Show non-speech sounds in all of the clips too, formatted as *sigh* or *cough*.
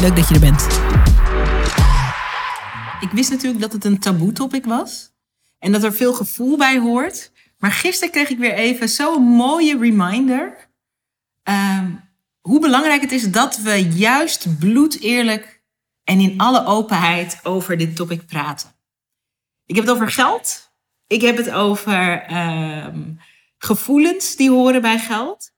Leuk dat je er bent. Ik wist natuurlijk dat het een taboe topic was en dat er veel gevoel bij hoort. Maar gisteren kreeg ik weer even zo'n mooie reminder. Ehm, hoe belangrijk het is dat we juist bloed eerlijk en in alle openheid over dit topic praten. Ik heb het over geld. Ik heb het over ehm, gevoelens die horen bij geld.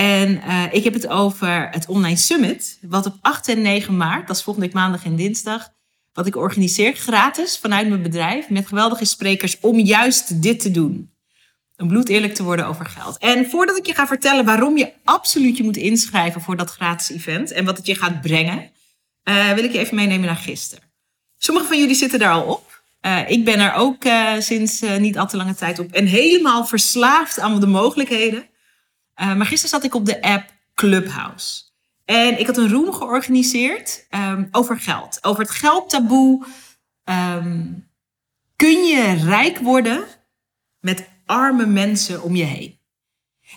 En uh, ik heb het over het Online Summit, wat op 8 en 9 maart, dat is volgende maandag en dinsdag, wat ik organiseer gratis vanuit mijn bedrijf met geweldige sprekers om juist dit te doen. Een bloed eerlijk te worden over geld. En voordat ik je ga vertellen waarom je absoluut je moet inschrijven voor dat gratis event en wat het je gaat brengen, uh, wil ik je even meenemen naar gisteren. Sommigen van jullie zitten daar al op. Uh, ik ben er ook sinds niet al te lange tijd op en helemaal verslaafd aan de mogelijkheden. Uh, maar gisteren zat ik op de app Clubhouse. En ik had een room georganiseerd um, over geld. Over het geldtaboe. Um, kun je rijk worden met arme mensen om je heen?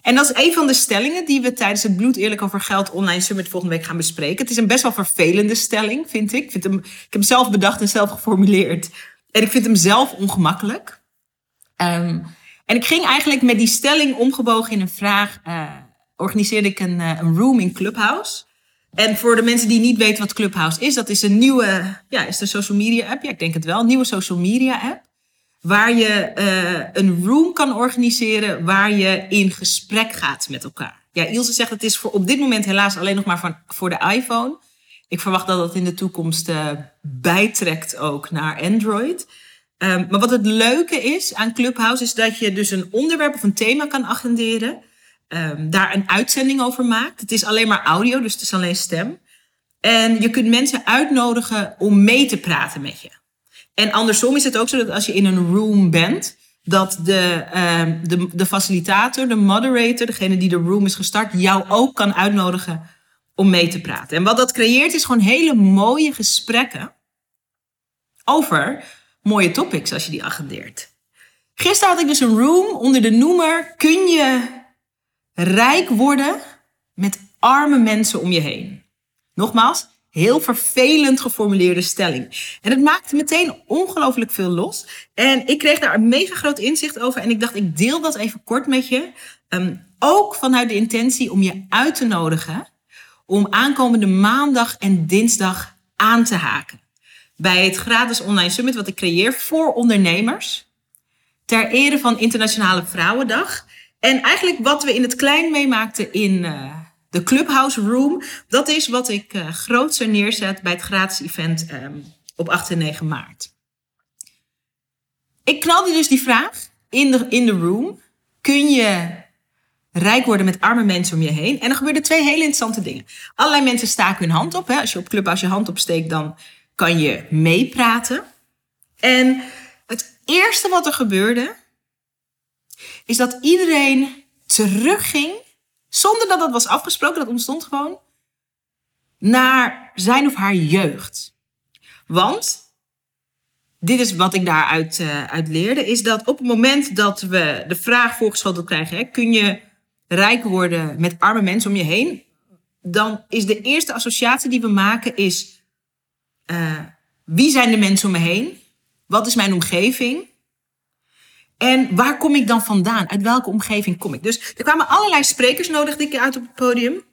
En dat is een van de stellingen die we tijdens het Bloed Eerlijk over Geld Online Summit volgende week gaan bespreken. Het is een best wel vervelende stelling, vind ik. ik, heb hem zelf bedacht en zelf geformuleerd. En ik vind hem zelf ongemakkelijk. Um, en ik ging eigenlijk met die stelling omgebogen in een vraag. Uh, organiseerde ik een, uh, een room in Clubhouse. En voor de mensen die niet weten wat Clubhouse is, dat is een nieuwe, ja, is een social media app. Ja, ik denk het wel, een nieuwe social media app. Waar je uh, een room kan organiseren waar je in gesprek gaat met elkaar. Ja, Ilse zegt het is voor op dit moment helaas alleen nog maar voor de iPhone. Ik verwacht dat dat in de toekomst bijtrekt ook naar Android. Um, maar wat het leuke is aan Clubhouse is dat je dus een onderwerp of een thema kan agenderen. Um, daar een uitzending over maakt. Het is alleen maar audio, dus het is alleen stem. En je kunt mensen uitnodigen om mee te praten met je. En andersom is het ook zo dat als je in een room bent, dat de, um, de, de facilitator, de moderator, degene die de room is gestart, jou ook kan uitnodigen om mee te praten. En wat dat creëert is gewoon hele mooie gesprekken over mooie topics als je die agendeert. Gisteren had ik dus een room onder de noemer: Kun je rijk worden met arme mensen om je heen? Nogmaals, heel vervelend geformuleerde stelling. En het maakte meteen ongelooflijk veel los. En ik kreeg daar een mega groot inzicht over. En ik dacht, ik deel dat even kort met je. Um, ook vanuit de intentie om je uit te nodigen om aankomende maandag en dinsdag aan te haken bij het gratis online summit wat ik creëer voor ondernemers. Ter ere van Internationale Vrouwendag. En eigenlijk wat we in het klein meemaakten in uh, de Clubhouse Room, dat is wat ik uh, grootser neerzet bij het gratis event um, op 8 en 9 maart. Ik knalde dus die vraag in de, in de room. Kun je rijk worden met arme mensen om je heen? En er gebeurden twee hele interessante dingen. Allerlei mensen staken hun hand op. Hè. Als je op Clubhouse je hand opsteekt, dan kan je meepraten. En het eerste wat er gebeurde, is dat iedereen terugging, zonder dat dat was afgesproken, dat ontstond gewoon, naar zijn of haar jeugd. Want, dit is wat ik daaruit uh, uit leerde, is dat op het moment dat we de vraag voorgeschoteld krijgen, hè, kun je rijk worden met arme mensen om je heen, dan is de eerste associatie die we maken is uh, wie zijn de mensen om me heen? Wat is mijn omgeving? En waar kom ik dan vandaan? Uit welke omgeving kom ik? Dus er kwamen allerlei sprekers nodig die ik uit op het podium.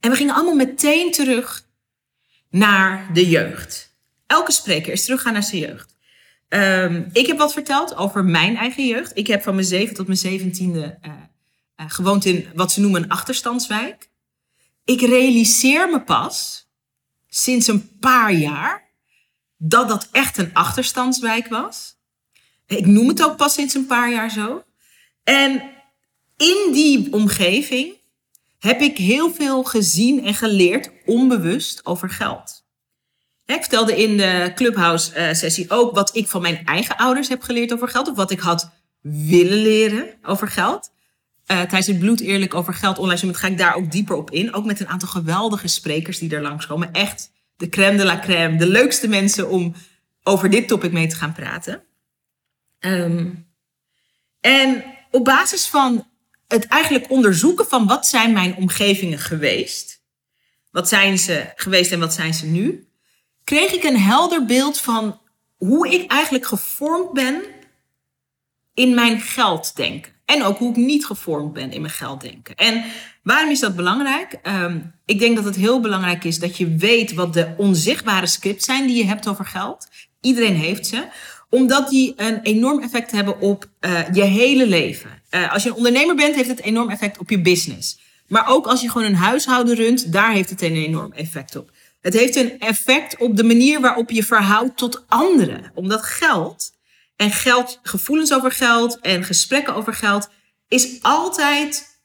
En we gingen allemaal meteen terug naar de jeugd. Elke spreker is teruggaan naar zijn jeugd. Um, ik heb wat verteld over mijn eigen jeugd. Ik heb van mijn zeven tot mijn zeventiende uh, gewoond in wat ze noemen een achterstandswijk. Ik realiseer me pas sinds een paar jaar dat dat echt een achterstandswijk was. Ik noem het ook pas sinds een paar jaar zo. En in die omgeving heb ik heel veel gezien en geleerd onbewust over geld. Ik vertelde in de Clubhouse-sessie ook wat ik van mijn eigen ouders heb geleerd over geld. Of wat ik had willen leren over geld. Uh, tijdens het Bloed Eerlijk over Geld online summit ga ik daar ook dieper op in. Ook met een aantal geweldige sprekers die er langskomen. Echt de crème de la crème. De leukste mensen om over dit topic mee te gaan praten. Um, en op basis van het eigenlijk onderzoeken van wat zijn mijn omgevingen geweest. Wat zijn ze geweest en wat zijn ze nu? Kreeg ik een helder beeld van hoe ik eigenlijk gevormd ben in mijn gelddenken. En ook hoe ik niet gevormd ben in mijn gelddenken. En waarom is dat belangrijk? Um, ik denk dat het heel belangrijk is dat je weet wat de onzichtbare scripts zijn die je hebt over geld. Iedereen heeft ze omdat die een enorm effect hebben op uh, je hele leven. Uh, als je een ondernemer bent, heeft het enorm effect op je business. Maar ook als je gewoon een huishouden runt, daar heeft het een enorm effect op. Het heeft een effect op de manier waarop je verhoudt tot anderen. Omdat geld en geld, gevoelens over geld en gesprekken over geld is altijd.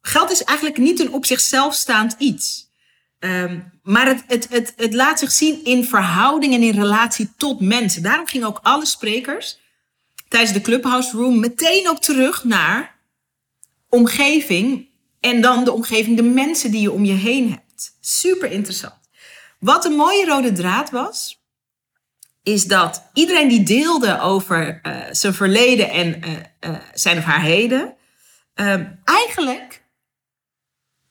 Geld is eigenlijk niet een op zichzelf staand iets. Um, maar het, het, het, het laat zich zien in verhouding en in relatie tot mensen. Daarom gingen ook alle sprekers tijdens de Clubhouse Room meteen ook terug naar omgeving. En dan de omgeving, de mensen die je om je heen hebt. Super interessant. Wat een mooie rode draad was, is dat iedereen die deelde over uh, zijn verleden en uh, uh, zijn of haar heden, eigenlijk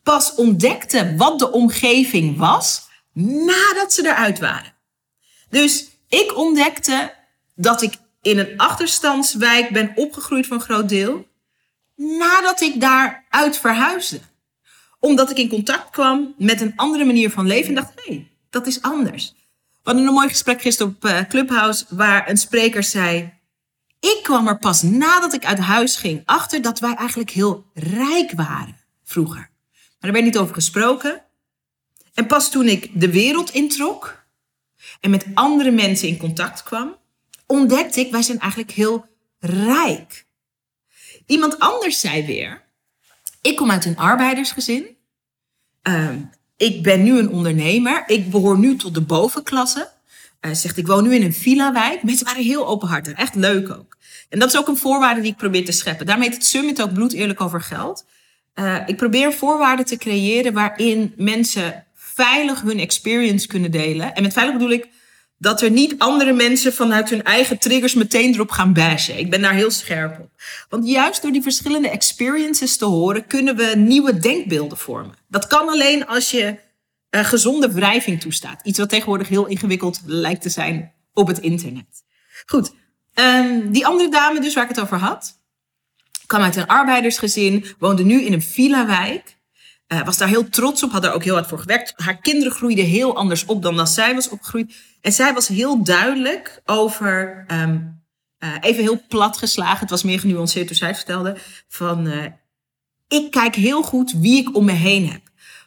pas ontdekte wat de omgeving was nadat ze eruit waren. Dus ik ontdekte dat ik in een achterstandswijk ben opgegroeid voor een groot deel nadat ik daaruit verhuisde. Omdat ik in contact kwam met een andere manier van leven en dacht, hé, dat is anders. We hadden een mooi gesprek gisteren op uh, Clubhouse waar een spreker zei, ik kwam er pas nadat ik uit huis ging achter dat wij eigenlijk heel rijk waren vroeger. Maar er werd niet over gesproken. En pas toen ik de wereld introk en met andere mensen in contact kwam, ontdekte ik, wij zijn eigenlijk heel rijk. Iemand anders zei weer, ik kom uit een arbeidersgezin. Uh, ik ben nu een ondernemer. Ik behoor nu tot de bovenklasse. Uh, zegt, ik woon nu in een villa-wijk. *laughs* Mensen waren heel openhartig, echt leuk ook. En dat is ook een voorwaarde die ik probeer te scheppen. Daarmee heet het Summit ook bloed eerlijk over geld. Uh, ik probeer voorwaarden te creëren waarin mensen veilig hun experience kunnen delen. En met veilig bedoel ik dat er niet andere mensen vanuit hun eigen triggers meteen erop gaan bashen. Ik ben daar heel scherp op. Want juist door die verschillende experiences te horen, kunnen we nieuwe denkbeelden vormen. Dat kan alleen als je uh, gezonde wrijving toestaat. Iets wat tegenwoordig heel ingewikkeld lijkt te zijn op het internet. Goed, um, die andere dame dus waar ik het over had kwam uit een arbeidersgezin, woonde nu in een villa-wijk. Uh, was daar heel trots op, had daar ook heel hard voor gewerkt. Haar kinderen groeiden heel anders op dan dat zij was opgegroeid. En zij was heel duidelijk over, um, uh, even heel plat geslagen, het was meer genuanceerd toen zij vertelde, van uh, ik kijk heel goed wie ik om me heen heb.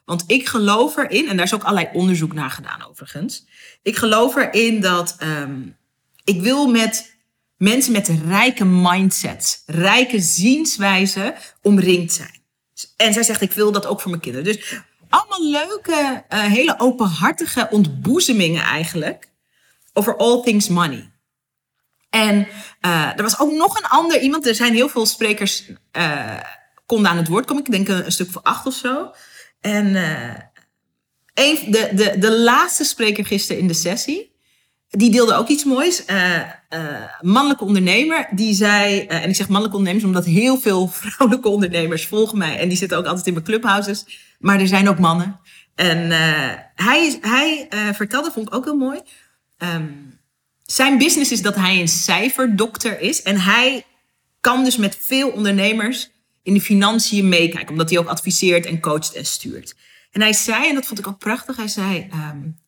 Want ik geloof erin, en daar is ook allerlei onderzoek naar gedaan overigens. Ik geloof erin dat um, ik wil met mensen met rijke mindsets, rijke zienswijzen omringd zijn. En zij zegt, ik wil dat ook voor mijn kinderen. Dus allemaal leuke, uh, hele openhartige ontboezemingen eigenlijk over all things money. En uh, er was ook nog een ander iemand, er zijn heel veel sprekers, uh, konden aan het woord komen. Ik denk een, stuk voor acht of zo. En de, de, de laatste spreker gisteren in de sessie, die deelde ook iets moois. Uh, mannelijke ondernemer, die zei, uh, en ik zeg mannelijke ondernemers omdat heel veel *laughs* vrouwelijke ondernemers volgen mij en die zitten ook altijd in mijn clubhouses, maar er zijn ook mannen. En hij, hij vertelde, vond ik ook heel mooi, um, zijn business is dat hij een cijferdokter is en hij kan dus met veel ondernemers in de financiën meekijken, omdat hij ook adviseert en coacht en stuurt. En hij zei, en dat vond ik ook prachtig, hij zei, um,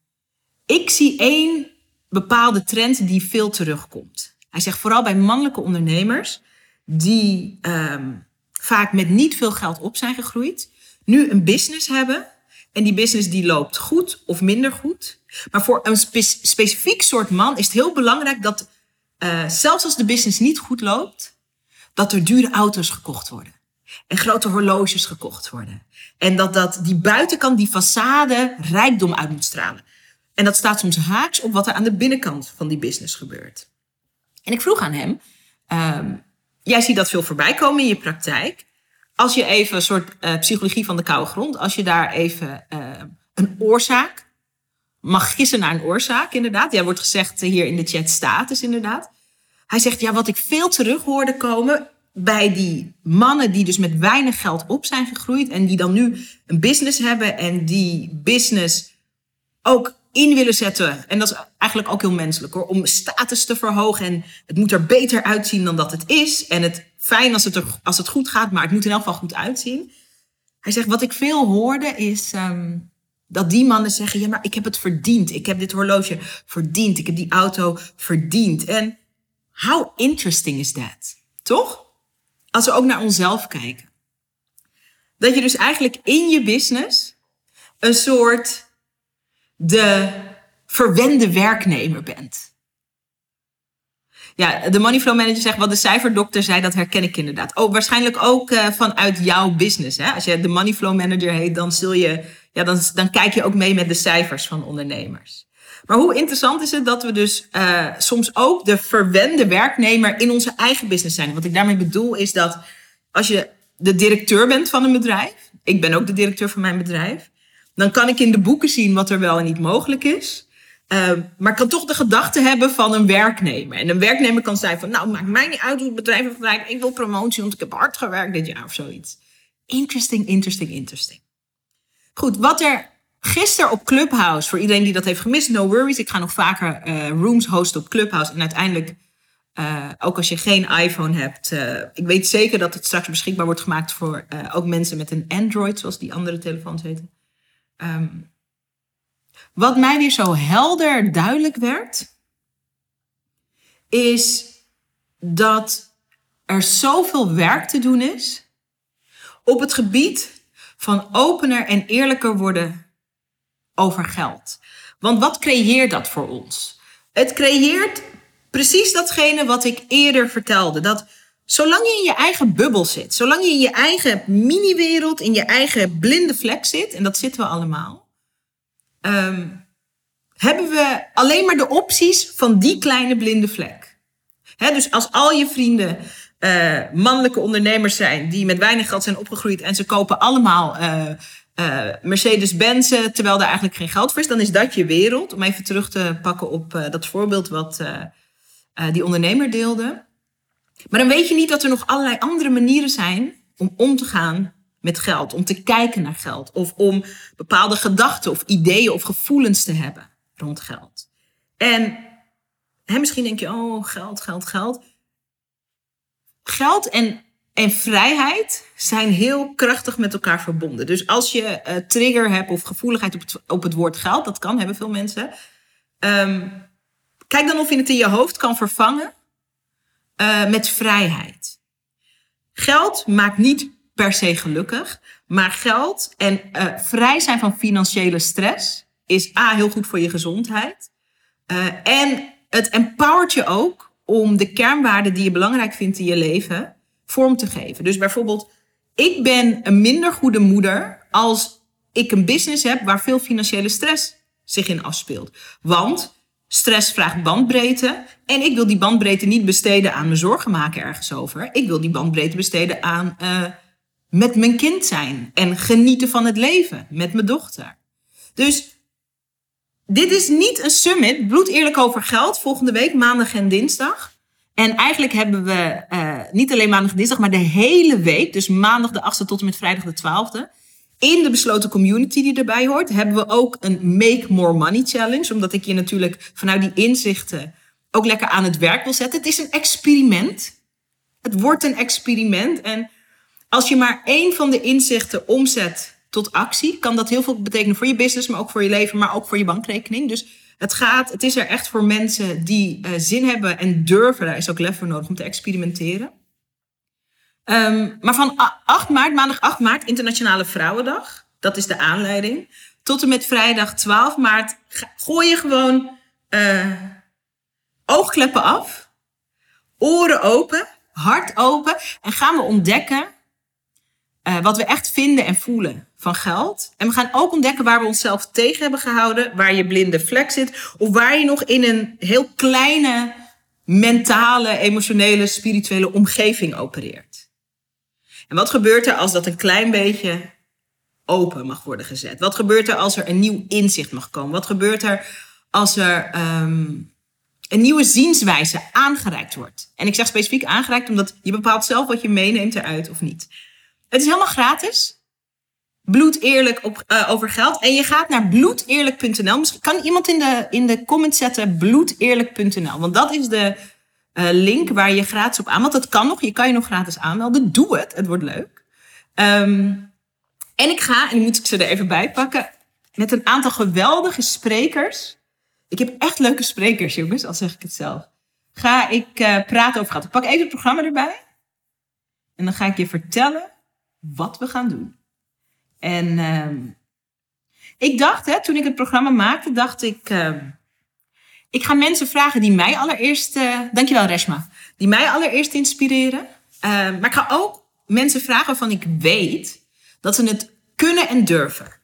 ik zie één bepaalde trend die veel terugkomt. Hij zegt vooral bij mannelijke ondernemers die um, vaak met niet veel geld op zijn gegroeid, nu een business hebben en die business die loopt goed of minder goed. Maar voor een spe specifiek soort man is het heel belangrijk dat uh, zelfs als de business niet goed loopt, dat er dure auto's gekocht worden. En grote horloges gekocht worden. En dat, dat die buitenkant, die façade, rijkdom uit moet stralen. En dat staat soms haaks op wat er aan de binnenkant van die business gebeurt. En ik vroeg aan hem, ehm, jij ziet dat veel voorbij komen in je praktijk. Als je even een soort uh, psychologie van de koude grond, als je daar even uh, een oorzaak mag gissen naar een oorzaak, inderdaad. Ja, wordt gezegd hier in de chat status, inderdaad. Hij zegt, ja, wat ik veel terug hoorde komen bij die mannen die dus met weinig geld op zijn gegroeid en die dan nu een business hebben en die business ook in willen zetten. En dat is eigenlijk ook heel menselijk hoor, om status te verhogen en het moet er beter uitzien dan dat het is. En het fijn als het, er, als het goed gaat, maar het moet in elk geval goed uitzien. Hij zegt, wat ik veel hoorde is um, dat die mannen zeggen, ja maar ik heb het verdiend. Ik heb dit horloge verdiend. Ik heb die auto verdiend. En how interesting is that? Toch? Als we ook naar onszelf kijken. Dat je dus eigenlijk in je business een soort de verwende werknemer bent. Ja, de moneyflow manager zegt wat de cijferdokter zei, dat herken ik inderdaad. Oh, waarschijnlijk ook uh, vanuit jouw business. Hè? Als je de moneyflow manager heet, dan, zul je, ja, dan, dan kijk je ook mee met de cijfers van ondernemers. Maar hoe interessant is het dat we dus uh, soms ook de verwende werknemer in onze eigen business zijn. Wat ik daarmee bedoel is dat als je de directeur bent van een bedrijf, ik ben ook de directeur van mijn bedrijf, dan kan ik in de boeken zien wat er wel en niet mogelijk is. Uh, maar kan toch de gedachte hebben van een werknemer. En een werknemer kan zijn van, nou, maakt mij niet uit hoe het bedrijf gedaan. Ik wil promotie, want ik heb hard gewerkt dit jaar of zoiets. Interesting, interesting, interesting. Goed, wat er gisteren op Clubhouse, voor iedereen die dat heeft gemist, no worries. Ik ga nog vaker uh, rooms hosten op Clubhouse. En uiteindelijk, uh, ook als je geen iPhone hebt, uh, ik weet zeker dat het straks beschikbaar wordt gemaakt voor ook mensen met een Android, zoals die andere telefoons heten. Um, wat mij weer zo helder duidelijk werd, is dat er zoveel werk te doen is op het gebied van opener en eerlijker worden over geld. Want wat creëert dat voor ons? Het creëert precies datgene wat ik eerder vertelde. Dat zolang je in je eigen bubbel zit, zolang je in je eigen mini-wereld, in je eigen blinde vlek zit, en dat zitten we allemaal, um, hebben we alleen maar de opties van die kleine blinde vlek. Dus als al je vrienden uh, mannelijke ondernemers zijn die met weinig geld zijn opgegroeid en ze kopen allemaal uh, uh, Mercedes-Benz terwijl er eigenlijk geen geld voor is, dan is dat je wereld. Om even terug te pakken op dat voorbeeld wat die ondernemer deelde. Maar dan weet je niet dat er nog allerlei andere manieren zijn om om te gaan met geld, om te kijken naar geld of om bepaalde gedachten of ideeën of gevoelens te hebben rond geld. En hè, misschien denk je, oh, geld, geld, geld. Geld en, en vrijheid zijn heel krachtig met elkaar verbonden. Dus als je uh, trigger hebt of gevoeligheid op het, op het woord geld, dat kan, hebben veel mensen. Um, kijk dan of je het in je hoofd kan vervangen uh, met vrijheid. Geld maakt niet per se gelukkig. Maar geld en uh, vrij zijn van financiële stress is A, heel goed voor je gezondheid. Uh, en het empowert je ook om de kernwaarden die je belangrijk vindt in je leven vorm te geven. Dus bijvoorbeeld, ik ben een minder goede moeder als ik een business heb waar veel financiële stress zich in afspeelt. Want stress vraagt bandbreedte. En ik wil die bandbreedte niet besteden aan me zorgen maken ergens over. Ik wil die bandbreedte besteden aan uh, met mijn kind zijn en genieten van het leven met mijn dochter. Dus dit is niet een summit, bloed eerlijk over geld, volgende week, maandag en dinsdag. En eigenlijk hebben we uh, niet alleen maandag en dinsdag, maar de hele week, dus maandag de 8e tot en met vrijdag de 12e, in de besloten community die erbij hoort, hebben we ook een Make More Money Challenge. Omdat ik je natuurlijk vanuit die inzichten ook lekker aan het werk wil zetten. Het is een experiment. Het wordt een experiment. En als je maar één van de inzichten omzet tot actie, kan dat heel veel betekenen voor je business, maar ook voor je leven, maar ook voor je bankrekening. Dus het gaat, het is er echt voor mensen die uh, zin hebben en durven, daar is ook lef voor nodig om te experimenteren. Um, maar van 8 maart, maandag 8 maart, Internationale Vrouwendag, dat is de aanleiding, tot en met vrijdag 12 maart, gooi je gewoon uh, oogkleppen af, oren open, hart open en gaan we ontdekken eh, wat we echt vinden en voelen van geld. En we gaan ook ontdekken waar we onszelf tegen hebben gehouden, waar je blinde vlek zit, of waar je nog in een heel kleine mentale, emotionele, spirituele omgeving opereert. En wat gebeurt er als dat een klein beetje open mag worden gezet? Wat gebeurt er als er een nieuw inzicht mag komen? Wat gebeurt er als er um, een nieuwe zienswijze aangereikt wordt? En ik zeg specifiek aangereikt omdat je bepaalt zelf wat je meeneemt eruit of niet. Het is helemaal gratis. Bloed eerlijk uh, over geld. En je gaat naar bloedeerlijk.nl. Misschien kan iemand in de, in de comments zetten bloedeerlijk.nl. Want dat is de uh, link waar je gratis op aanmeldt. Dat kan nog. Je kan je nog gratis aanmelden. Doe het. Het wordt leuk. Um, en ik ga, en nu moet ik ze er even bij pakken, met een aantal geweldige sprekers. Ik heb echt leuke sprekers, jongens, al zeg ik het zelf. Ga ik uh, praten over geld. Ik pak even het programma erbij. En dan ga ik je vertellen wat we gaan doen. En uh, ik dacht, hè, toen ik het programma maakte, dacht ik, uh, ik ga mensen vragen die mij allereerst, uh, dankjewel Reshma, die mij allereerst inspireren. maar ik ga ook mensen vragen waarvan ik weet dat ze het kunnen en durven.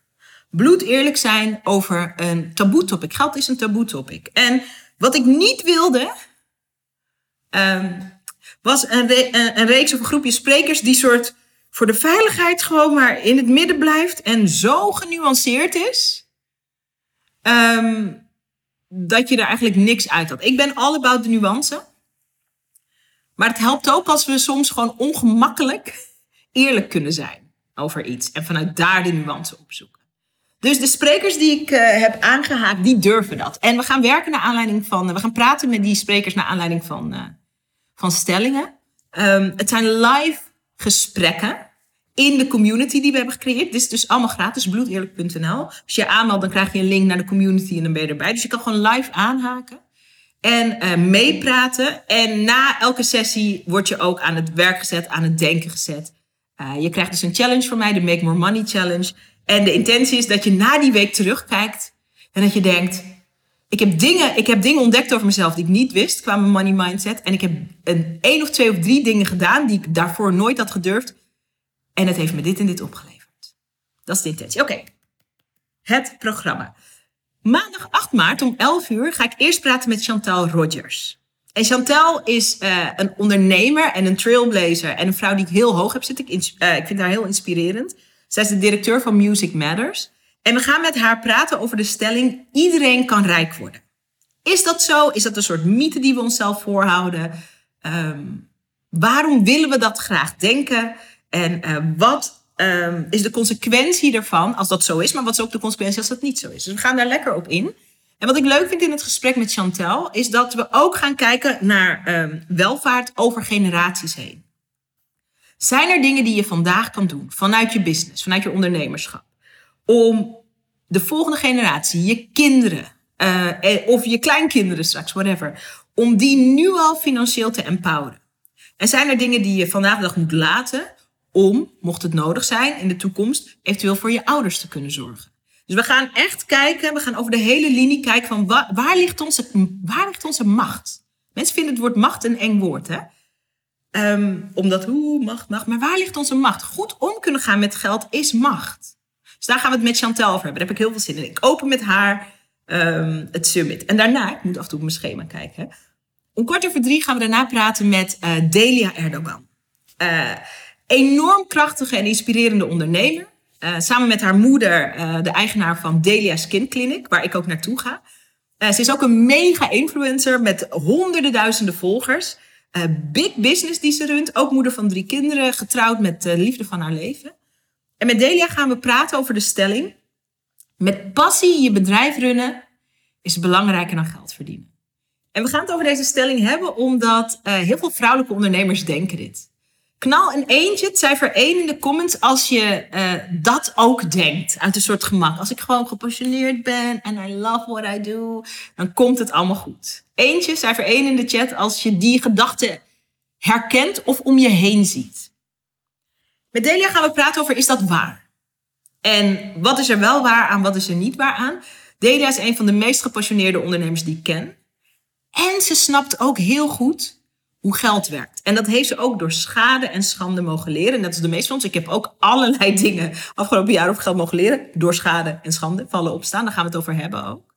Bloed eerlijk zijn over een taboe topic. Geld is een taboe topic. En wat ik niet wilde, um, was een, een, reeks of een groepje sprekers die soort voor de veiligheid gewoon maar in het midden blijft en zo genuanceerd is. Um, dat je er eigenlijk niks uit had. Ik ben all about de nuance. Maar het helpt ook als we soms gewoon ongemakkelijk eerlijk kunnen zijn over iets. En vanuit daar de nuance opzoeken. Dus de sprekers die ik uh, heb aangehaakt, die durven dat. En we gaan werken naar aanleiding van. we gaan praten met die sprekers naar aanleiding van, uh, van stellingen. Um, het zijn live gesprekken in de community die we hebben gecreëerd. Dit is dus allemaal gratis, bloedeerlijk.nl. Als je aanmeldt, dan krijg je een link naar de community en dan ben je erbij. Dus je kan gewoon live aanhaken en uh, meepraten. En na elke sessie word je ook aan het werk gezet, aan het denken gezet. Uh, je krijgt dus een challenge van mij, de Make More Money Challenge. En de intentie is dat je na die week terugkijkt en dat je denkt: ik heb dingen, ik heb dingen ontdekt over mezelf die ik niet wist qua mijn money mindset. En ik heb een één of twee of drie dingen gedaan die ik daarvoor nooit had gedurfd. En het heeft me dit en dit opgeleverd. Dat is de intentie. Oké, het programma. Maandag 8 maart om 11 uur ga ik eerst praten met Chantal Rogers. En Chantal is uh, een ondernemer en een trailblazer en een vrouw die ik heel hoog heb zitten. Ik, uh, ik vind haar heel inspirerend. Zij is de directeur van Music Matters. En we gaan met haar praten over de stelling: iedereen kan rijk worden. Is dat zo? Is dat een soort mythe die we onszelf voorhouden? Um, waarom willen we dat graag denken? En uh, wat um, is de consequentie ervan als dat zo is? Maar wat is ook de consequentie als dat niet zo is? Dus we gaan daar lekker op in. En wat ik leuk vind in het gesprek met Chantel, is dat we ook gaan kijken naar um, welvaart over generaties heen. Zijn er dingen die je vandaag kan doen vanuit je business, vanuit je ondernemerschap, om de volgende generatie, je kinderen uh, of je kleinkinderen straks, whatever, om die nu al financieel te empoweren? En zijn er dingen die je vandaag de dag moet laten om, mocht het nodig zijn in de toekomst, eventueel voor je ouders te kunnen zorgen? Dus we gaan echt kijken, we gaan over de hele linie kijken van waar, ligt, onze, waar ligt onze macht? Mensen vinden het woord macht een eng woord, hè? Um, omdat, hoe macht, macht. Maar waar ligt onze macht? Goed om kunnen gaan met geld is macht. Dus daar gaan we het met Chantel over hebben. Daar heb ik heel veel zin in. Ik open met haar um, het summit. En daarna, ik moet af en toe op mijn schema kijken. Om kwart over drie gaan we daarna praten met uh, Delia Erdogan. Uh, enorm krachtige en inspirerende ondernemer. Uh, samen met haar moeder, uh, de eigenaar van Delia Skin Clinic, waar ik ook naartoe ga. Uh, ze is ook een mega influencer met honderden duizenden volgers. big business die ze runt. Ook moeder van drie kinderen, getrouwd met de liefde van haar leven. En met Delia gaan we praten over de stelling. Met passie je bedrijf runnen is belangrijker dan geld verdienen. En we gaan het over deze stelling hebben omdat heel veel vrouwelijke ondernemers denken dit. Knal een eentje, het cijfer 1 in de comments, als je uh, dat ook denkt. Uit een soort gemak. Als ik gewoon gepassioneerd ben en I love what I do, dan komt het allemaal goed. Eentje, cijfer 1 in de chat, als je die gedachte herkent of om je heen ziet. Met Delia gaan we praten over, is dat waar? En wat is er wel waar aan, wat is er niet waar aan? Delia is een van de meest gepassioneerde ondernemers die ik ken. En ze snapt ook heel goed hoe geld werkt. En dat heeft ze ook door schade en schande mogen leren. En dat is de meeste van ons. Ik heb ook allerlei *laughs* dingen afgelopen jaar over geld mogen leren. Door schade en schande vallen opstaan. Daar gaan we het over hebben ook.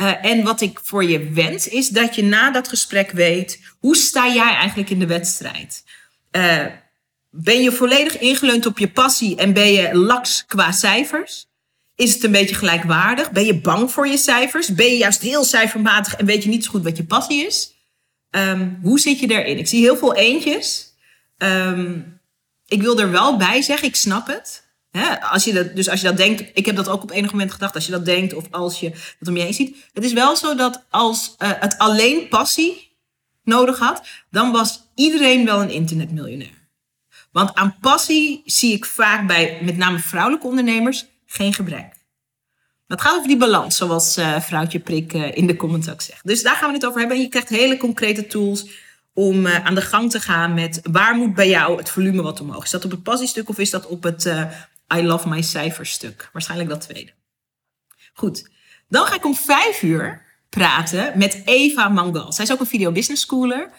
Uh, en wat ik voor je wens is dat je na dat gesprek weet, hoe sta jij eigenlijk in de wedstrijd? Uh, ben je volledig ingeleund op je passie en ben je laks qua cijfers? Is het een beetje gelijkwaardig? Ben je bang voor je cijfers? Ben je juist heel cijfermatig en weet je niet zo goed wat je passie is? Um, hoe zit je daarin? Ik zie heel veel eentjes. Um, ik wil er wel bij zeggen, ik snap het. als je dat, dus als je dat denkt, ik heb dat ook op enig moment gedacht, als je dat denkt of als je het om je heen ziet. Het is wel zo dat als uh, het alleen passie nodig had, dan was iedereen wel een internetmiljonair. Want aan passie zie ik vaak bij met name vrouwelijke ondernemers geen gebrek. Het gaat over die balans, zoals uh, vrouwtje Prik uh, in de comments ook zegt. Dus daar gaan we het over hebben. En je krijgt hele concrete tools om uh, aan de gang te gaan met waar moet bij jou het volume wat omhoog. Is dat op het passiestuk of is dat op het I love my cijferstuk? Waarschijnlijk dat tweede. Goed, dan ga ik om vijf uur praten met Eva Mangal. Zij is ook een video business schooler.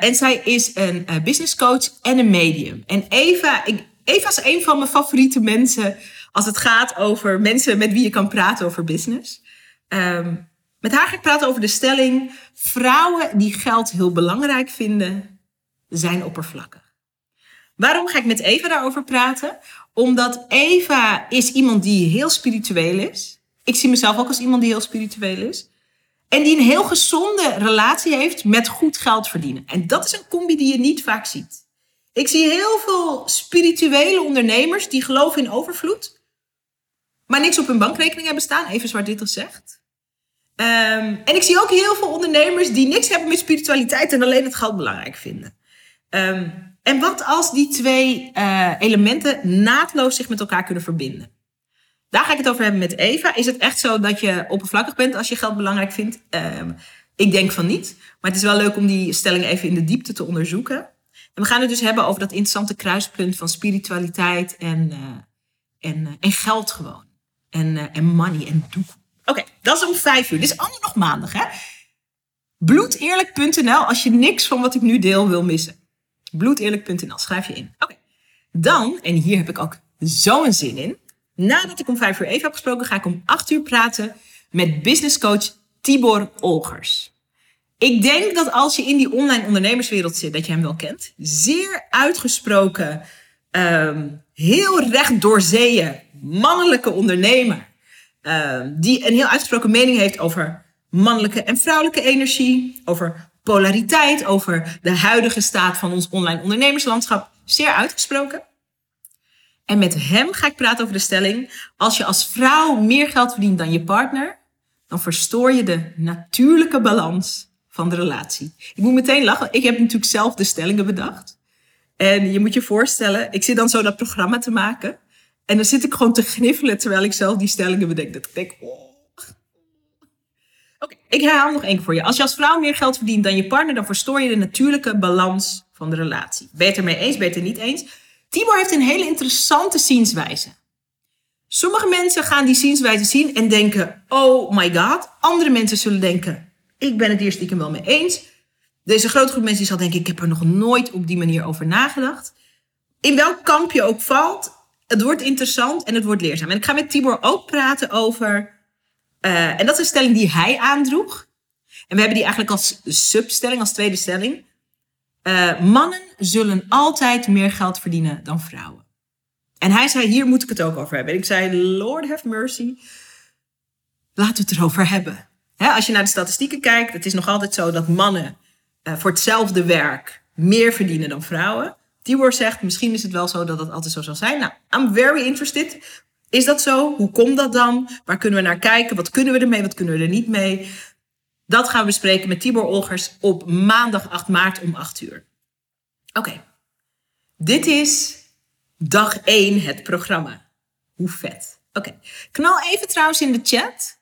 en zij is een business coach en een medium. En Eva, ik, Eva is een van mijn favoriete mensen als het gaat over mensen met wie je kan praten over business. Um, met haar ga ik praten over de stelling: vrouwen die geld heel belangrijk vinden, zijn oppervlakkig. Waarom ga ik met Eva daarover praten? Omdat Eva is iemand die heel spiritueel is. Ik zie mezelf ook als iemand die heel spiritueel is. En die een heel gezonde relatie heeft met goed geld verdienen. En dat is een combi die je niet vaak ziet. Ik zie heel veel spirituele ondernemers die geloven in overvloed maar niks op hun bankrekening hebben staan, even zwart dit gezegd. Um, en ik zie ook heel veel ondernemers die niks hebben met spiritualiteit en alleen het geld belangrijk vinden. Um, en wat als die twee uh, elementen naadloos zich met elkaar kunnen verbinden? Daar ga ik het over hebben met Eva. Is het echt zo dat je oppervlakkig bent als je geld belangrijk vindt? Um, ik denk van niet. Maar het is wel leuk om die stelling even in de diepte te onderzoeken. En we gaan het dus hebben over dat interessante kruispunt van spiritualiteit en, uh, en, uh, en geld gewoon en, uh, en money en doek. Oké, dat is om vijf uur. Dit is allemaal nog maandag, hè? Bloedeerlijk.nl als je niks van wat ik nu deel wil missen. Bloedeerlijk.nl, schrijf je in. Oké, dan, en hier heb ik ook zo'n zin in. Nadat ik om vijf uur even heb gesproken, ga ik om acht uur praten met businesscoach Tibor Olgers. Ik denk dat als je in die online ondernemerswereld zit, dat je hem wel kent. Zeer uitgesproken, um, heel recht door zeeën mannelijke ondernemer. Uh, die een heel uitgesproken mening heeft over mannelijke en vrouwelijke energie. Over polariteit. Over de huidige staat van ons online ondernemerslandschap. Zeer uitgesproken. En met hem ga ik praten over de stelling: als je als vrouw meer geld verdient dan je partner, dan verstoor je de natuurlijke balans van de relatie. Ik moet meteen lachen. Ik heb natuurlijk zelf de stellingen bedacht. En je moet je voorstellen, ik zit dan zo dat programma te maken. En dan zit ik gewoon te gniffelen terwijl ik zelf die stellingen bedenk. Dat ik denk, oh. Oké, ik herhaal nog één voor je. Als je als vrouw meer geld verdient dan je partner, dan verstoor je de natuurlijke balans van de relatie. Beter mee eens, beter niet eens. Tibor heeft een hele interessante zienswijze. Sommige mensen gaan die zienswijze zien en denken, oh my god. Andere mensen zullen denken, ik ben het hier stiekem wel mee eens. Deze grote groep mensen zal denken, ik heb er nog nooit op die manier over nagedacht. In welk kamp je ook valt, het wordt interessant en het wordt leerzaam. En ik ga met Tibor ook praten over. Uh, en dat is een stelling die hij aandroeg. En we hebben die eigenlijk als substelling, als tweede stelling. Uh, mannen zullen altijd meer geld verdienen dan vrouwen. En hij zei: Hier moet ik het ook over hebben. En ik zei: Lord have mercy. Laten we het erover hebben. als je naar de statistieken kijkt, het is nog altijd zo dat mannen uh, voor hetzelfde werk meer verdienen dan vrouwen. Tibor zegt, misschien is het wel zo dat het altijd zo zal zijn. Nou, I'm very interested. Is dat zo? Hoe komt dat dan? Waar kunnen we naar kijken? Wat kunnen we ermee? Wat kunnen we er niet mee? Dat gaan we bespreken met Tibor Olgers op maandag 8 maart om 8 uur. Oké, dit is dag 1 het programma. Hoe vet. Oké, knal even trouwens in de chat.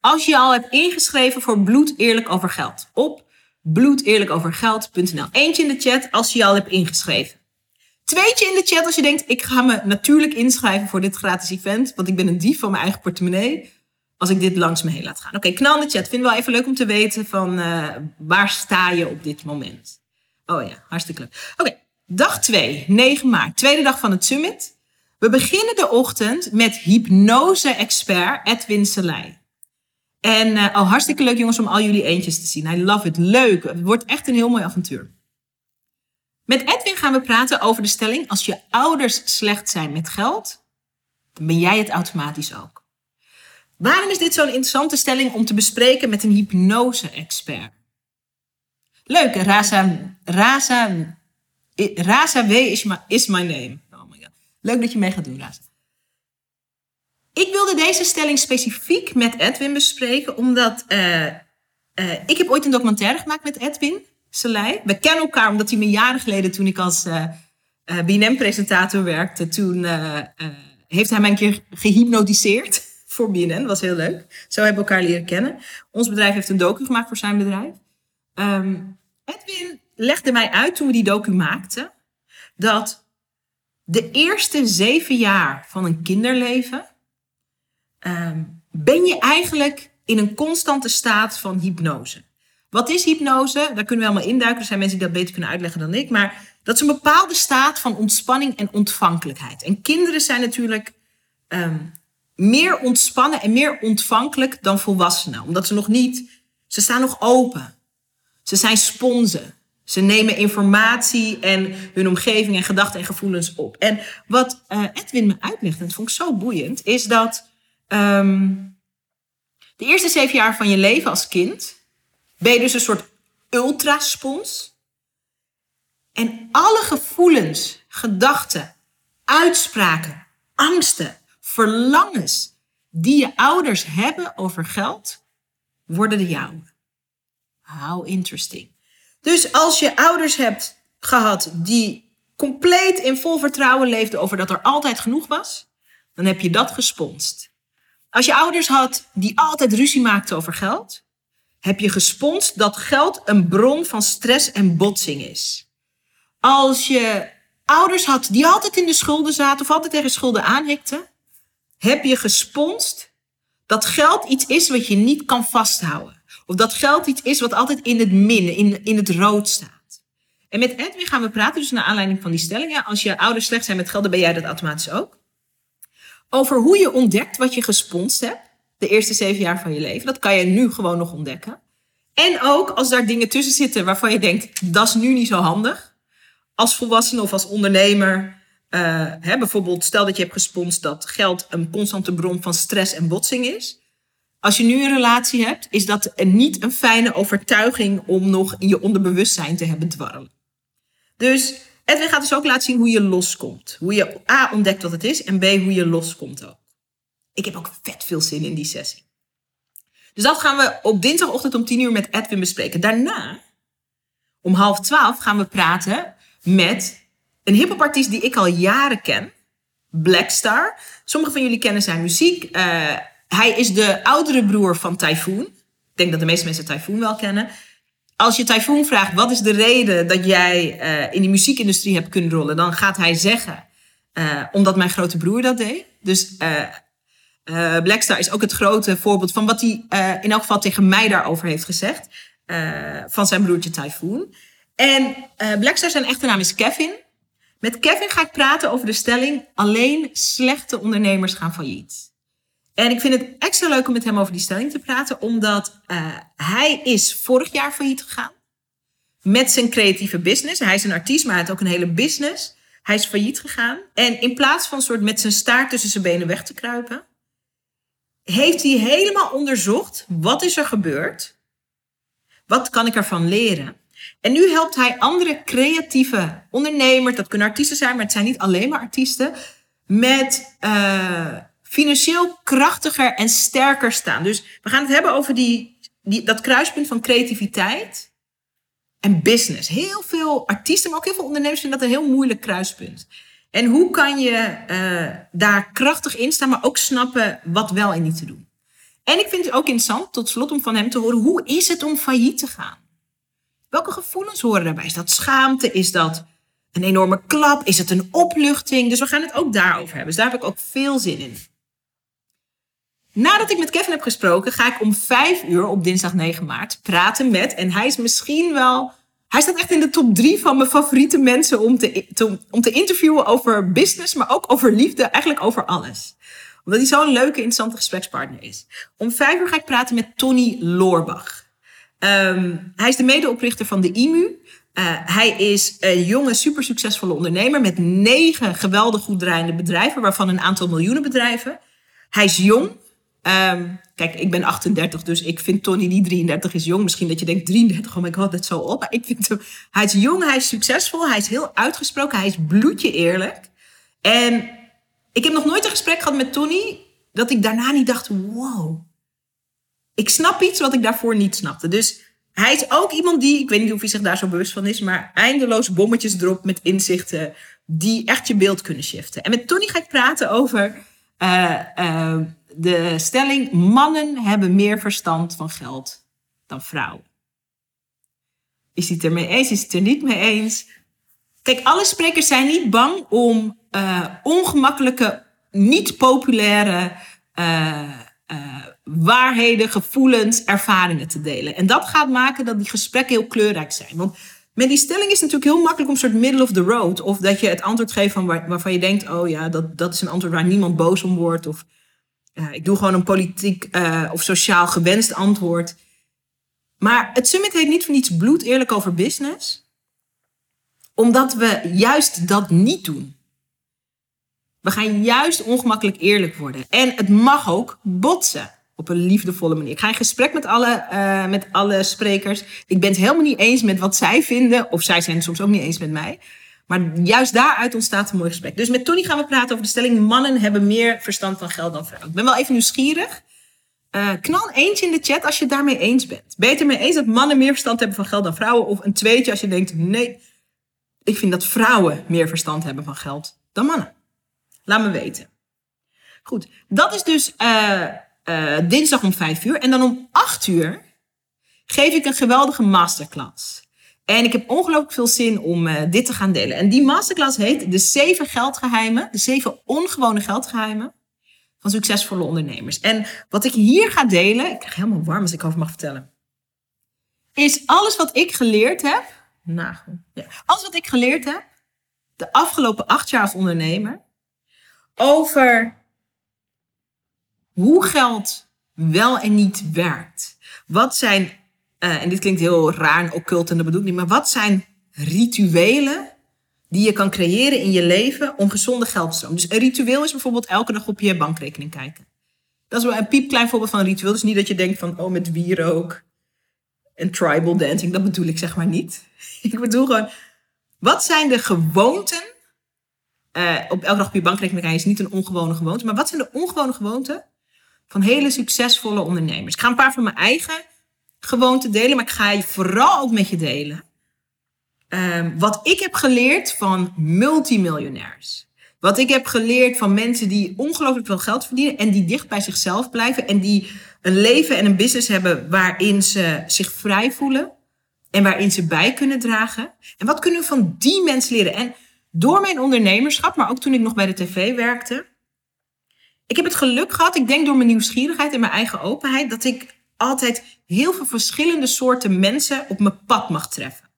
Als je al hebt ingeschreven voor Bloed Eerlijk Over Geld op bloedeerlijkovergeld.nl. Eentje in de chat als je je al hebt ingeschreven. Tweetje in de chat als je denkt, ik ga me natuurlijk inschrijven voor dit gratis event, want ik ben een dief van mijn eigen portemonnee. Als ik dit langs me heen laat gaan. Oké, knal in de chat. Vind wel even leuk om te weten van uh, waar sta je op dit moment. Oh ja, hartstikke leuk. Oké, dag 2, 9 maart, tweede dag van het summit. We beginnen de ochtend met hypnose-expert Edwin Selei. En oh, hartstikke leuk jongens om al jullie eentjes te zien. I love it. Leuk. Het wordt echt een heel mooi avontuur. Met Edwin gaan we praten over de stelling: als je ouders slecht zijn met geld, dan ben jij het automatisch ook. Waarom is dit zo'n interessante stelling om te bespreken met een hypnose-expert? Leuk, Raza, Raza, Raza W is my, is my name. Oh my God. Leuk dat je mee gaat doen, Raza. Ik wilde deze stelling specifiek met Edwin bespreken, omdat uh, uh, ik heb ooit een documentaire gemaakt met Edwin Selei. We kennen elkaar omdat hij me jaren geleden, toen ik als uh, BNM-presentator werkte, toen heeft hij mij een keer gehypnotiseerd *laughs* voor BNN. Was heel leuk. Zo hebben we elkaar leren kennen. Ons bedrijf heeft een docu gemaakt voor zijn bedrijf. Um, Edwin legde mij uit toen we die docu maakten, dat de eerste zeven jaar van een kinderleven um, ben je eigenlijk in een constante staat van hypnose. Wat is hypnose? Daar kunnen we allemaal induiken. Er zijn mensen die dat beter kunnen uitleggen dan ik. Maar dat is een bepaalde staat van ontspanning en ontvankelijkheid. En kinderen zijn natuurlijk um, meer ontspannen en meer ontvankelijk dan volwassenen. Omdat ze nog niet, ze staan nog open. Ze zijn sponsen. Ze nemen informatie en hun omgeving en gedachten en gevoelens op. En wat uh, Edwin me uitlegt, en dat vond ik zo boeiend, is dat um, de eerste zeven jaar van je leven als kind ben je dus een soort ultraspons. En alle gevoelens, gedachten, uitspraken, angsten, verlangens die je ouders hebben over geld, worden de jouwe. How interesting. Dus als je ouders hebt gehad die compleet in vol vertrouwen leefden over dat er altijd genoeg was, dan heb je dat gesponst. Als je ouders had die altijd ruzie maakten over geld, heb je gesponst dat geld een bron van stress en botsing is. Als je ouders had die altijd in de schulden zaten of altijd tegen schulden aanhikten, heb je gesponst dat geld iets is wat je niet kan vasthouden. Of dat geld iets is wat altijd in het min, in, in het rood staat. En met Edwin gaan we praten, dus naar aanleiding van die stelling. Als je ouders slecht zijn met geld, dan ben jij dat automatisch ook. Over hoe je ontdekt wat je gesponst hebt. De eerste zeven jaar van je leven. Dat kan je nu gewoon nog ontdekken. En ook als daar dingen tussen zitten waarvan je denkt, dat is nu niet zo handig. Als volwassene of als ondernemer. Uh, hè, bijvoorbeeld, stel dat je hebt gesponst dat geld een constante bron van stress en botsing is. Als je nu een relatie hebt, is dat niet een fijne overtuiging om nog in je onderbewustzijn te hebben dwarrelen. Dus Edwin gaat dus ook laten zien hoe je loskomt. Hoe je A ontdekt wat het is en B hoe je loskomt ook. Ik heb ook vet veel zin in die sessie. Dus dat gaan we op dinsdagochtend om 10 uur met Edwin bespreken. Daarna, om half twaalf, gaan we praten met een hiphopartiest die ik al jaren ken. Blackstar. Sommigen van jullie kennen zijn muziek. Uh, hij is de oudere broer van Typhoon. Ik denk dat de meeste mensen Typhoon wel kennen. Als je Typhoon vraagt, wat is de reden dat jij uh, in die muziekindustrie hebt kunnen rollen? Dan gaat hij zeggen, uh, omdat mijn grote broer dat deed. Dus uh, Blackstar is ook het grote voorbeeld van wat hij in elk geval tegen mij daarover heeft gezegd. Van zijn broertje Typhoon. En Blackstar zijn echte naam is Kevin. Met Kevin ga ik praten over de stelling: alleen slechte ondernemers gaan failliet. En ik vind het extra leuk om met hem over die stelling te praten, omdat hij is vorig jaar failliet gegaan. Met zijn creatieve business. Hij is een artiest, maar hij heeft ook een hele business. Hij is failliet gegaan. En in plaats van soort met zijn staart tussen zijn benen weg te kruipen, heeft hij helemaal onderzocht wat is er gebeurd. Wat kan ik ervan leren? En nu helpt hij andere creatieve ondernemers, dat kunnen artiesten zijn, maar het zijn niet alleen maar artiesten, met uh, financieel krachtiger en sterker staan. Dus we gaan het hebben over die, die, dat kruispunt van creativiteit en business. Heel veel artiesten, maar ook heel veel ondernemers vinden dat een heel moeilijk kruispunt. En hoe kan je uh, daar krachtig in staan, maar ook snappen wat wel en niet te doen. En ik vind het ook interessant, tot slot, om van hem te horen, hoe is het om failliet te gaan? Welke gevoelens horen daarbij? Is dat schaamte? Is dat een enorme klap? Is het een opluchting? Dus we gaan het ook daarover hebben. Dus daar heb ik ook veel zin in. Nadat ik met Kevin heb gesproken, ga ik om vijf uur op dinsdag 9 maart praten met, en hij is misschien wel Hij staat echt in de top drie van mijn favoriete mensen om te, om te interviewen over business, maar ook over liefde, eigenlijk over alles. Omdat hij zo'n leuke, interessante gesprekspartner is. Om vijf uur ga ik praten met Tony Loorbach. Um, hij is de medeoprichter van de IMU. Uh, hij is een jonge, super succesvolle ondernemer met negen geweldig goed draaiende bedrijven, waarvan een aantal miljoenen bedrijven. Hij is jong. Um, kijk, ik ben 38, dus ik vind Tony niet 33 is jong. Misschien dat je denkt 33, oh my god, dat zo op. Ik vind hem, hij is jong, hij is succesvol, hij is heel uitgesproken, hij is bloedje eerlijk. En ik heb nog nooit een gesprek gehad met Tony dat ik daarna niet dacht, wow. Ik snap iets wat ik daarvoor niet snapte. Dus hij is ook iemand die, ik weet niet of hij zich daar zo bewust van is, maar eindeloos bommetjes dropt met inzichten die echt je beeld kunnen shiften. En met Tony ga ik praten over uh, uh, de stelling: mannen hebben meer verstand van geld dan vrouwen. Is hij het ermee eens? Is hij het er niet mee eens? Kijk, alle sprekers zijn niet bang om uh, ongemakkelijke, niet populaire uh, uh, waarheden, gevoelens, ervaringen te delen. En dat gaat maken dat die gesprekken heel kleurrijk zijn. Want met die stelling is het natuurlijk heel makkelijk om een soort middle of the road. Of dat je het antwoord geeft van waar, waarvan je denkt: oh ja, dat, dat is een antwoord waar niemand boos om wordt. Of ik doe gewoon een politiek uh, of sociaal gewenst antwoord. Maar het summit heet niet voor niets bloed eerlijk over business. Omdat we juist dat niet doen. We gaan juist ongemakkelijk eerlijk worden. En het mag ook botsen op een liefdevolle manier. Ik ga in gesprek met alle, uh, met alle sprekers. Ik ben het helemaal niet eens met wat zij vinden. Of zij zijn soms ook niet eens met mij. Maar juist daaruit ontstaat een mooi gesprek. Dus met Tony gaan we praten over de stelling: mannen hebben meer verstand van geld dan vrouwen. Ik ben wel even nieuwsgierig. Uh, knal een eentje in de chat als je het daarmee eens bent. Beter mee eens dat mannen meer verstand hebben van geld dan vrouwen? Of een tweetje als je denkt: nee, ik vind dat vrouwen meer verstand hebben van geld dan mannen. Laat me weten. Goed, dat is dus uh, uh, dinsdag om 5 uur. En dan om 8 uur geef ik een geweldige masterclass. En ik heb ongelooflijk veel zin om uh, dit te gaan delen. En die masterclass heet De Zeven Geldgeheimen. De Zeven Ongewone Geldgeheimen van succesvolle ondernemers. En wat ik hier ga delen, ik krijg helemaal warm als ik over mag vertellen, is alles wat ik geleerd heb. Nou, ja, alles wat ik geleerd heb de afgelopen acht jaar als ondernemer over hoe geld wel en niet werkt. Wat zijn uh, en dit klinkt heel raar en occult en dat bedoel ik niet, maar wat zijn rituelen die je kan creëren in je leven om gezonde geldstroom? Dus een ritueel is bijvoorbeeld elke dag op je bankrekening kijken. Dat is wel een piepklein voorbeeld van een ritueel. Dus niet dat je denkt van, oh, met wierook en tribal dancing. Dat bedoel ik zeg maar niet. *laughs* ik bedoel gewoon, wat zijn de gewoonten? Uh, op elke dag op je bankrekening kijken is niet een ongewone gewoonte. Maar wat zijn de ongewone gewoonten van hele succesvolle ondernemers? Ik ga een paar van mijn eigen gewoon te delen, maar ik ga je vooral ook met je delen. Um, wat ik heb geleerd van multimiljonairs. Wat ik heb geleerd van mensen die ongelooflijk veel geld verdienen en die dicht bij zichzelf blijven en die een leven en een business hebben waarin ze zich vrij voelen en waarin ze bij kunnen dragen. En wat kunnen we van die mensen leren? En door mijn ondernemerschap, maar ook toen ik nog bij de tv werkte, ik heb het geluk gehad, ik denk door mijn nieuwsgierigheid en mijn eigen openheid, dat ik altijd heel veel verschillende soorten mensen op mijn pad mag treffen.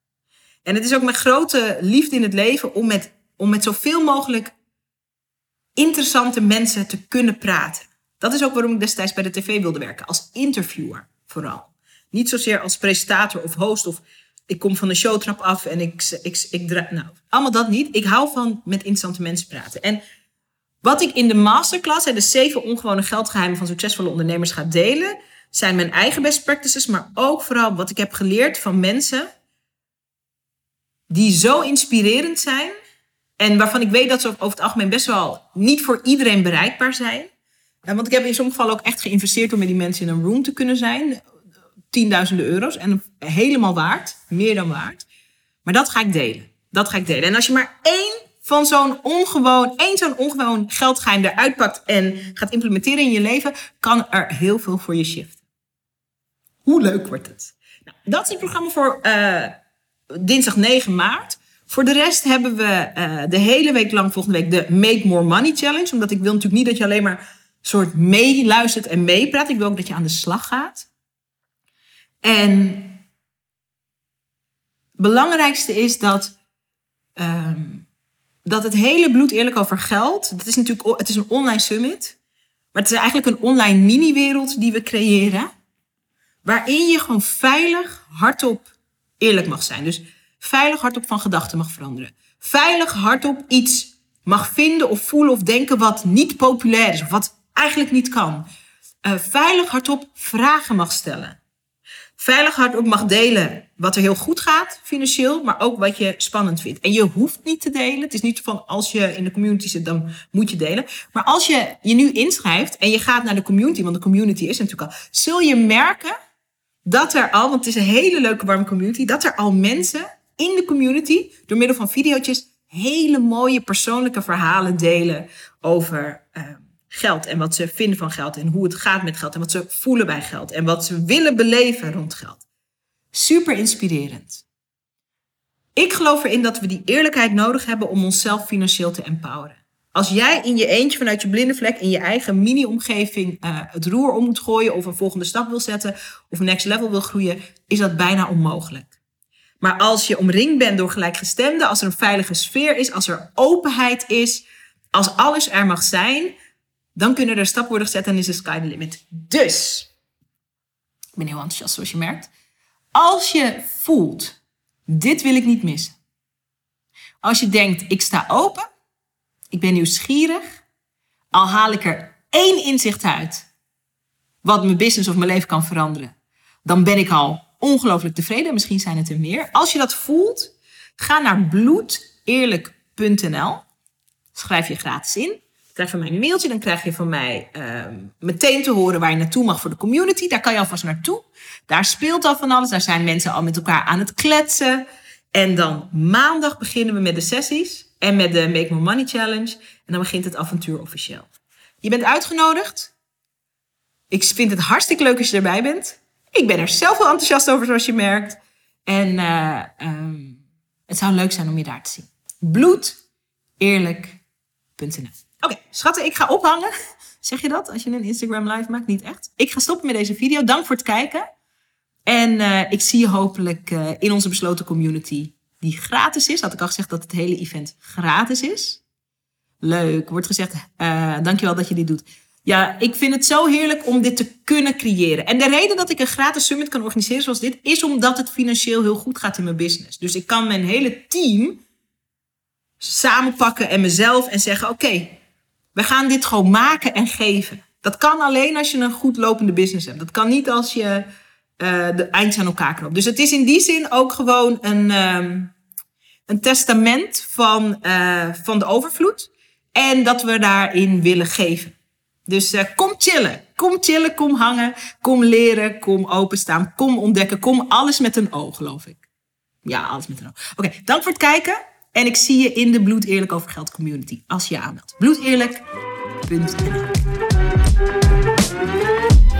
En het is ook mijn grote liefde in het leven om met, om met zoveel mogelijk interessante mensen te kunnen praten. Dat is ook waarom ik destijds bij de tv wilde werken, als interviewer vooral. Niet zozeer als presentator of host of ik kom van de showtrap af en ik, ik, ik, draai. Nou, allemaal dat niet. Ik hou van met interessante mensen praten. En wat ik in de masterclass, de zeven ongewone geldgeheimen van succesvolle ondernemers, ga delen, zijn mijn eigen best practices, maar ook vooral wat ik heb geleerd van mensen die zo inspirerend zijn en waarvan ik weet dat ze over het algemeen best wel niet voor iedereen bereikbaar zijn. Want ik heb in sommige gevallen ook echt geïnvesteerd om met die mensen in een room te kunnen zijn. Tienduizenden euro's en helemaal waard, meer dan waard. Maar dat ga ik delen. Dat ga ik delen. En als je maar één van zo'n ongewoon, één zo'n ongewoon geldgeheim eruit pakt en gaat implementeren in je leven, kan er heel veel voor je shiften. Hoe leuk wordt het? Nou, dat is het programma voor uh, dinsdag 9 maart. Voor de rest hebben we uh, de hele week lang volgende week de Make More Money Challenge. Omdat ik wil natuurlijk niet dat je alleen maar soort meeluistert en meepraat. Ik wil ook dat je aan de slag gaat. En belangrijkste is dat, ehm, dat het hele bloed eerlijk over geld. Het is natuurlijk het is een online summit. Maar het is eigenlijk een online mini-wereld die we creëren. Waarin je gewoon veilig, hardop eerlijk mag zijn. Dus veilig hardop van gedachten mag veranderen. Veilig hardop iets mag vinden of voelen of denken wat niet populair is. Of wat eigenlijk niet kan. Uh, veilig hardop vragen mag stellen. Veilig hardop mag delen wat er heel goed gaat financieel, maar ook wat je spannend vindt. En je hoeft niet te delen. Het is niet van als je in de community zit, dan moet je delen. Maar als je je nu inschrijft en je gaat naar de community, want de community is natuurlijk al, zul je merken dat er al, want het is een hele leuke warme community, dat er al mensen in de community door middel van video's hele mooie persoonlijke verhalen delen over uh, geld en wat ze vinden van geld en hoe het gaat met geld en wat ze voelen bij geld en wat ze willen beleven rond geld. Super inspirerend. Ik geloof erin dat we die eerlijkheid nodig hebben om onszelf financieel te empoweren. Als jij in je eentje vanuit je blinde vlek in je eigen mini-omgeving uh, het roer om moet gooien of een volgende stap wil zetten of next level wil groeien, is dat bijna onmogelijk. Maar als je omringd bent door gelijkgestemden, als er een veilige sfeer is, als er openheid is, als alles er mag zijn, dan kunnen er stappen worden gezet en is de sky limit. Dus, ik ben heel enthousiast zoals je merkt. Als je voelt, dit wil ik niet missen. Als je denkt, ik sta open, ik ben nieuwsgierig, al haal ik er één inzicht uit wat mijn business of mijn leven kan veranderen, dan ben ik al ongelooflijk tevreden. Misschien zijn het er meer. Als je dat voelt, ga naar bloedeerlijk.nl. Schrijf je gratis in. Krijg van mij een mailtje. Dan krijg je van mij ehm, meteen te horen waar je naartoe mag voor de community. Daar kan je alvast naartoe. Daar speelt al van alles. Daar zijn mensen al met elkaar aan het kletsen. En dan maandag beginnen we met de sessies. En met de Make More Money Challenge. En dan begint het avontuur officieel. Je bent uitgenodigd. Ik vind het hartstikke leuk als je erbij bent. Ik ben er zelf wel enthousiast over, zoals je merkt. En uh, um, het zou leuk zijn om je daar te zien. Bloedeerlijk.nl Oké, okay, schatten, ik ga ophangen. Zeg je dat als je een Instagram live maakt? Niet echt. Ik ga stoppen met deze video. Dank voor het kijken. En uh, ik zie je hopelijk uh, in onze besloten community die gratis is. Had ik al gezegd dat het hele event gratis is. Leuk. Wordt gezegd, uh, dankjewel dat je dit doet. Ja, ik vind het zo heerlijk om dit te kunnen creëren. En de reden dat ik een gratis summit kan organiseren zoals dit, is omdat het financieel heel goed gaat in mijn business. Dus ik kan mijn hele team samenpakken en mezelf en zeggen: Oké, we gaan dit gewoon maken en geven. Dat kan alleen als je een goed lopende business hebt. Dat kan niet als je uh, de eind aan elkaar knoopt. Dus het is in die zin ook gewoon een, um, een testament van, uh, van de overvloed. En dat we daarin willen geven. Dus uh, kom chillen. Kom chillen, kom hangen, kom leren, kom openstaan, kom ontdekken, kom alles met een O, geloof ik. Ja, alles met een O. Oké, dank voor het kijken. En ik zie je in de Bloed Eerlijk Over Geld community als je je aanmeldt. Bloedeerlijk.nl